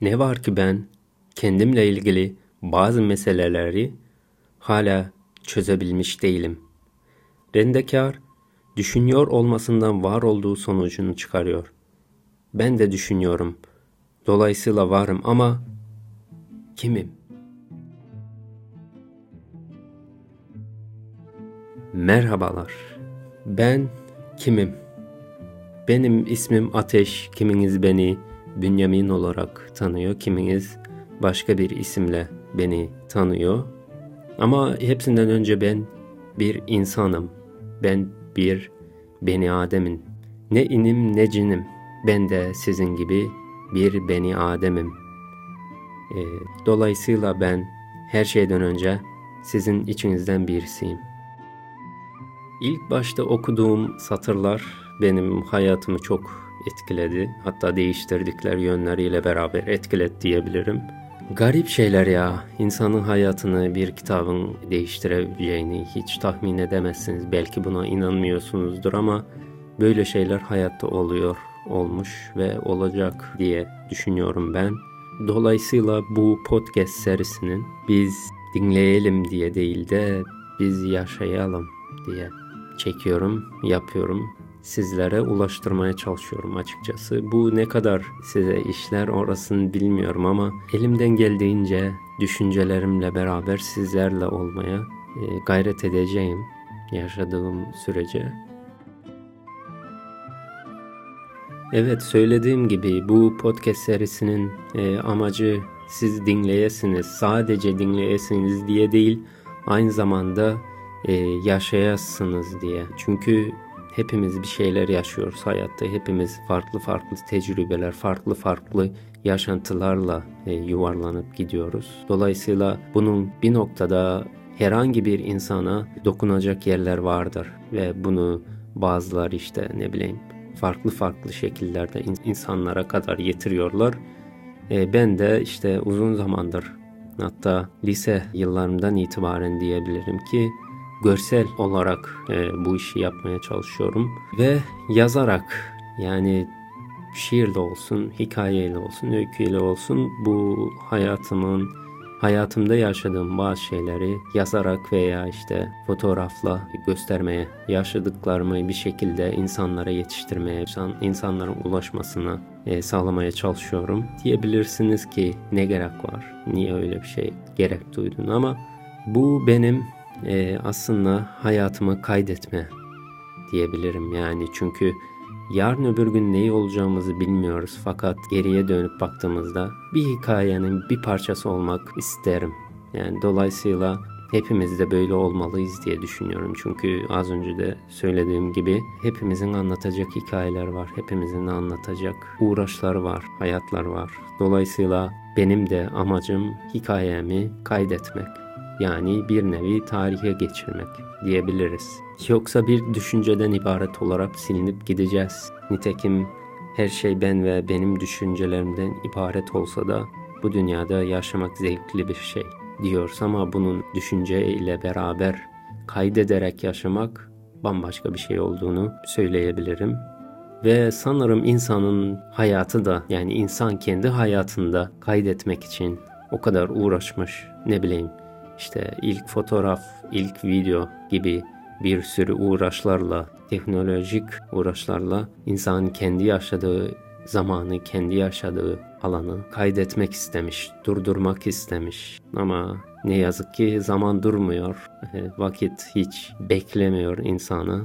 Ne var ki ben kendimle ilgili bazı meseleleri hala çözebilmiş değilim. Rendekar düşünüyor olmasından var olduğu sonucunu çıkarıyor. Ben de düşünüyorum. Dolayısıyla varım ama kimim? Merhabalar. Ben kimim? Benim ismim Ateş, kiminiz beni Bünyamin olarak tanıyor, kiminiz başka bir isimle beni tanıyor. Ama hepsinden önce ben bir insanım. Ben bir beni Adem'in. Ne inim ne cinim. Ben de sizin gibi bir beni Adem'im. E, dolayısıyla ben her şeyden önce sizin içinizden birisiyim. İlk başta okuduğum satırlar benim hayatımı çok etkiledi. Hatta değiştirdikler yönleriyle beraber etkiledi diyebilirim. Garip şeyler ya. İnsanın hayatını bir kitabın değiştirebileceğini hiç tahmin edemezsiniz. Belki buna inanmıyorsunuzdur ama böyle şeyler hayatta oluyor, olmuş ve olacak diye düşünüyorum ben. Dolayısıyla bu podcast serisinin biz dinleyelim diye değil de biz yaşayalım diye çekiyorum, yapıyorum. Sizlere ulaştırmaya çalışıyorum açıkçası. Bu ne kadar size işler orasını bilmiyorum ama elimden geldiğince düşüncelerimle beraber sizlerle olmaya e, gayret edeceğim yaşadığım sürece. Evet söylediğim gibi bu podcast serisinin e, amacı siz dinleyesiniz, sadece dinleyesiniz diye değil, aynı zamanda e, yaşayasınız diye. Çünkü hepimiz bir şeyler yaşıyoruz hayatta. Hepimiz farklı farklı tecrübeler, farklı farklı yaşantılarla e, yuvarlanıp gidiyoruz. Dolayısıyla bunun bir noktada herhangi bir insana dokunacak yerler vardır ve bunu bazılar işte ne bileyim farklı farklı şekillerde insanlara kadar getiriyorlar. E, ben de işte uzun zamandır hatta lise yıllarımdan itibaren diyebilirim ki görsel olarak e, bu işi yapmaya çalışıyorum ve yazarak yani şiirle olsun, hikayeyle olsun, öyküyle olsun bu hayatımın hayatımda yaşadığım bazı şeyleri yazarak veya işte fotoğrafla göstermeye, yaşadıklarımı bir şekilde insanlara yetiştirmeye, insanların ulaşmasına e, sağlamaya çalışıyorum. Diyebilirsiniz ki ne gerek var, niye öyle bir şey gerek duydun ama bu benim e, aslında hayatımı kaydetme diyebilirim yani çünkü yarın öbür gün neyi olacağımızı bilmiyoruz fakat geriye dönüp baktığımızda bir hikayenin bir parçası olmak isterim. Yani dolayısıyla hepimiz de böyle olmalıyız diye düşünüyorum. Çünkü az önce de söylediğim gibi hepimizin anlatacak hikayeler var. Hepimizin anlatacak uğraşlar var, hayatlar var. Dolayısıyla benim de amacım hikayemi kaydetmek. Yani bir nevi tarihe geçirmek diyebiliriz. Yoksa bir düşünceden ibaret olarak silinip gideceğiz. Nitekim her şey ben ve benim düşüncelerimden ibaret olsa da bu dünyada yaşamak zevkli bir şey diyoruz ama bunun düşünce ile beraber kaydederek yaşamak bambaşka bir şey olduğunu söyleyebilirim. Ve sanırım insanın hayatı da yani insan kendi hayatında kaydetmek için o kadar uğraşmış ne bileyim işte ilk fotoğraf, ilk video gibi bir sürü uğraşlarla, teknolojik uğraşlarla insan kendi yaşadığı zamanı, kendi yaşadığı alanı kaydetmek istemiş, durdurmak istemiş. Ama ne yazık ki zaman durmuyor, vakit hiç beklemiyor insanı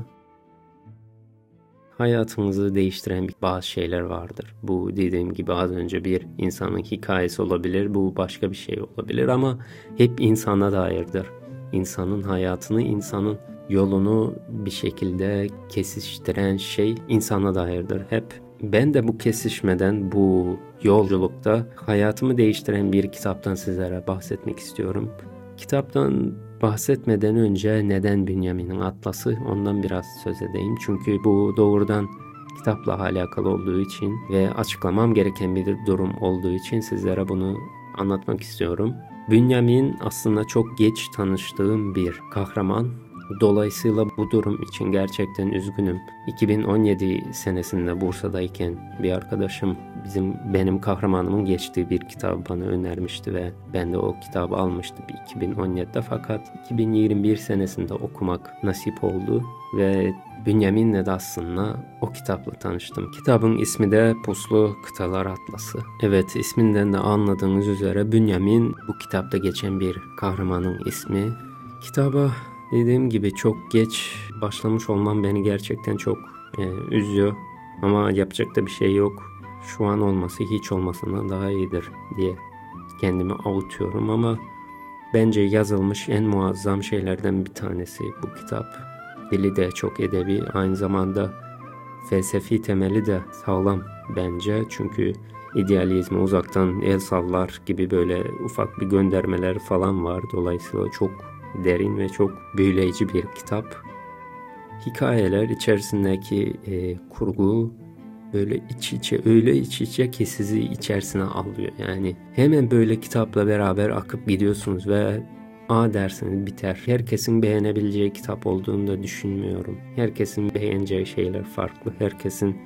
hayatımızı değiştiren bazı şeyler vardır. Bu dediğim gibi az önce bir insanın hikayesi olabilir, bu başka bir şey olabilir ama hep insana dairdir. İnsanın hayatını, insanın yolunu bir şekilde kesiştiren şey insana dairdir. Hep ben de bu kesişmeden, bu yolculukta hayatımı değiştiren bir kitaptan sizlere bahsetmek istiyorum. Kitaptan bahsetmeden önce neden Bünyamin'in Atlası ondan biraz söz edeyim. Çünkü bu doğrudan kitapla alakalı olduğu için ve açıklamam gereken bir durum olduğu için sizlere bunu anlatmak istiyorum. Bünyamin aslında çok geç tanıştığım bir kahraman Dolayısıyla bu durum için gerçekten üzgünüm. 2017 senesinde Bursa'dayken bir arkadaşım bizim benim kahramanımın geçtiği bir kitabı bana önermişti ve ben de o kitabı almıştım 2017'de fakat 2021 senesinde okumak nasip oldu ve Bünyamin de aslında o kitapla tanıştım. Kitabın ismi de Puslu Kıtalar Atlası. Evet isminden de anladığınız üzere Bünyamin bu kitapta geçen bir kahramanın ismi. Kitaba dediğim gibi çok geç başlamış olmam beni gerçekten çok e, üzüyor. Ama yapacak da bir şey yok. Şu an olması hiç olmasından daha iyidir diye kendimi avutuyorum ama bence yazılmış en muazzam şeylerden bir tanesi bu kitap. Dili de çok edebi, aynı zamanda felsefi temeli de sağlam bence. Çünkü idealizme uzaktan el sallar gibi böyle ufak bir göndermeler falan var. Dolayısıyla çok derin ve çok büyüleyici bir kitap. Hikayeler içerisindeki e, kurgu böyle iç içe öyle iç içe ki sizi içerisine alıyor. Yani hemen böyle kitapla beraber akıp gidiyorsunuz ve A dersiniz biter. Herkesin beğenebileceği kitap olduğunu da düşünmüyorum. Herkesin beğeneceği şeyler farklı. Herkesin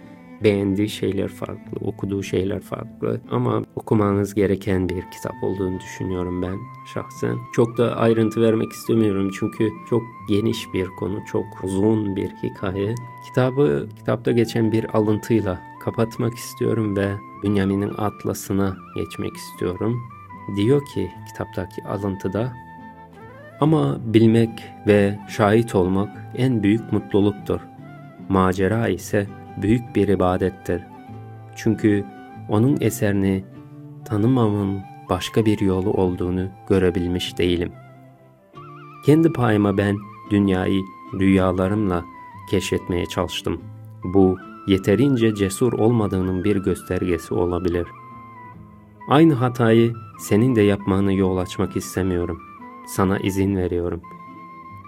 beğendiği şeyler farklı, okuduğu şeyler farklı ama okumanız gereken bir kitap olduğunu düşünüyorum ben şahsen. Çok da ayrıntı vermek istemiyorum çünkü çok geniş bir konu, çok uzun bir hikaye. Kitabı kitapta geçen bir alıntıyla kapatmak istiyorum ve Bünyamin'in atlasına geçmek istiyorum. Diyor ki kitaptaki alıntıda ama bilmek ve şahit olmak en büyük mutluluktur. Macera ise büyük bir ibadettir. Çünkü onun eserini tanımamın başka bir yolu olduğunu görebilmiş değilim. Kendi payıma ben dünyayı rüyalarımla keşfetmeye çalıştım. Bu yeterince cesur olmadığının bir göstergesi olabilir. Aynı hatayı senin de yapmanı yol açmak istemiyorum. Sana izin veriyorum.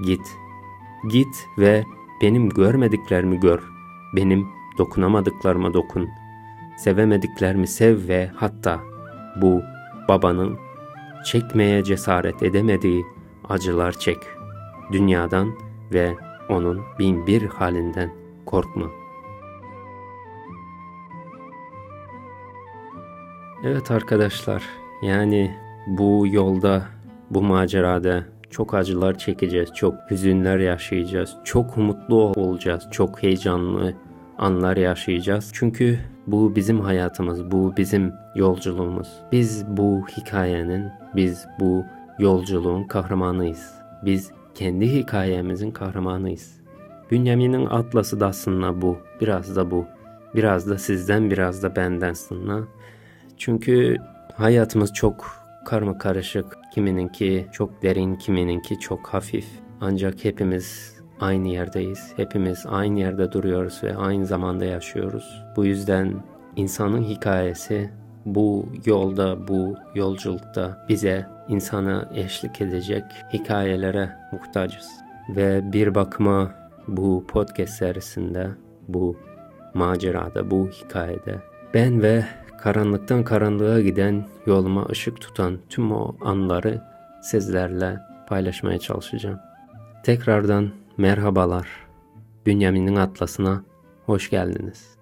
Git. Git ve benim görmediklerimi gör. Benim dokunamadıklarıma dokun. Sevemediklerimi sev ve hatta bu babanın çekmeye cesaret edemediği acılar çek. Dünyadan ve onun bin bir halinden korkma. Evet arkadaşlar, yani bu yolda bu macerada çok acılar çekeceğiz, çok hüzünler yaşayacağız, çok mutlu olacağız, çok heyecanlı anlar yaşayacağız. Çünkü bu bizim hayatımız, bu bizim yolculuğumuz. Biz bu hikayenin, biz bu yolculuğun kahramanıyız. Biz kendi hikayemizin kahramanıyız. Bünyamin'in atlası da aslında bu, biraz da bu. Biraz da sizden, biraz da benden aslında. Çünkü hayatımız çok karma karışık. Kimininki çok derin, kimininki çok hafif. Ancak hepimiz aynı yerdeyiz. Hepimiz aynı yerde duruyoruz ve aynı zamanda yaşıyoruz. Bu yüzden insanın hikayesi bu yolda, bu yolculukta bize insana eşlik edecek hikayelere muhtacız. Ve bir bakıma bu podcast serisinde, bu macerada, bu hikayede ben ve karanlıktan karanlığa giden yoluma ışık tutan tüm o anları sizlerle paylaşmaya çalışacağım. Tekrardan merhabalar. Bünyamin'in atlasına hoş geldiniz.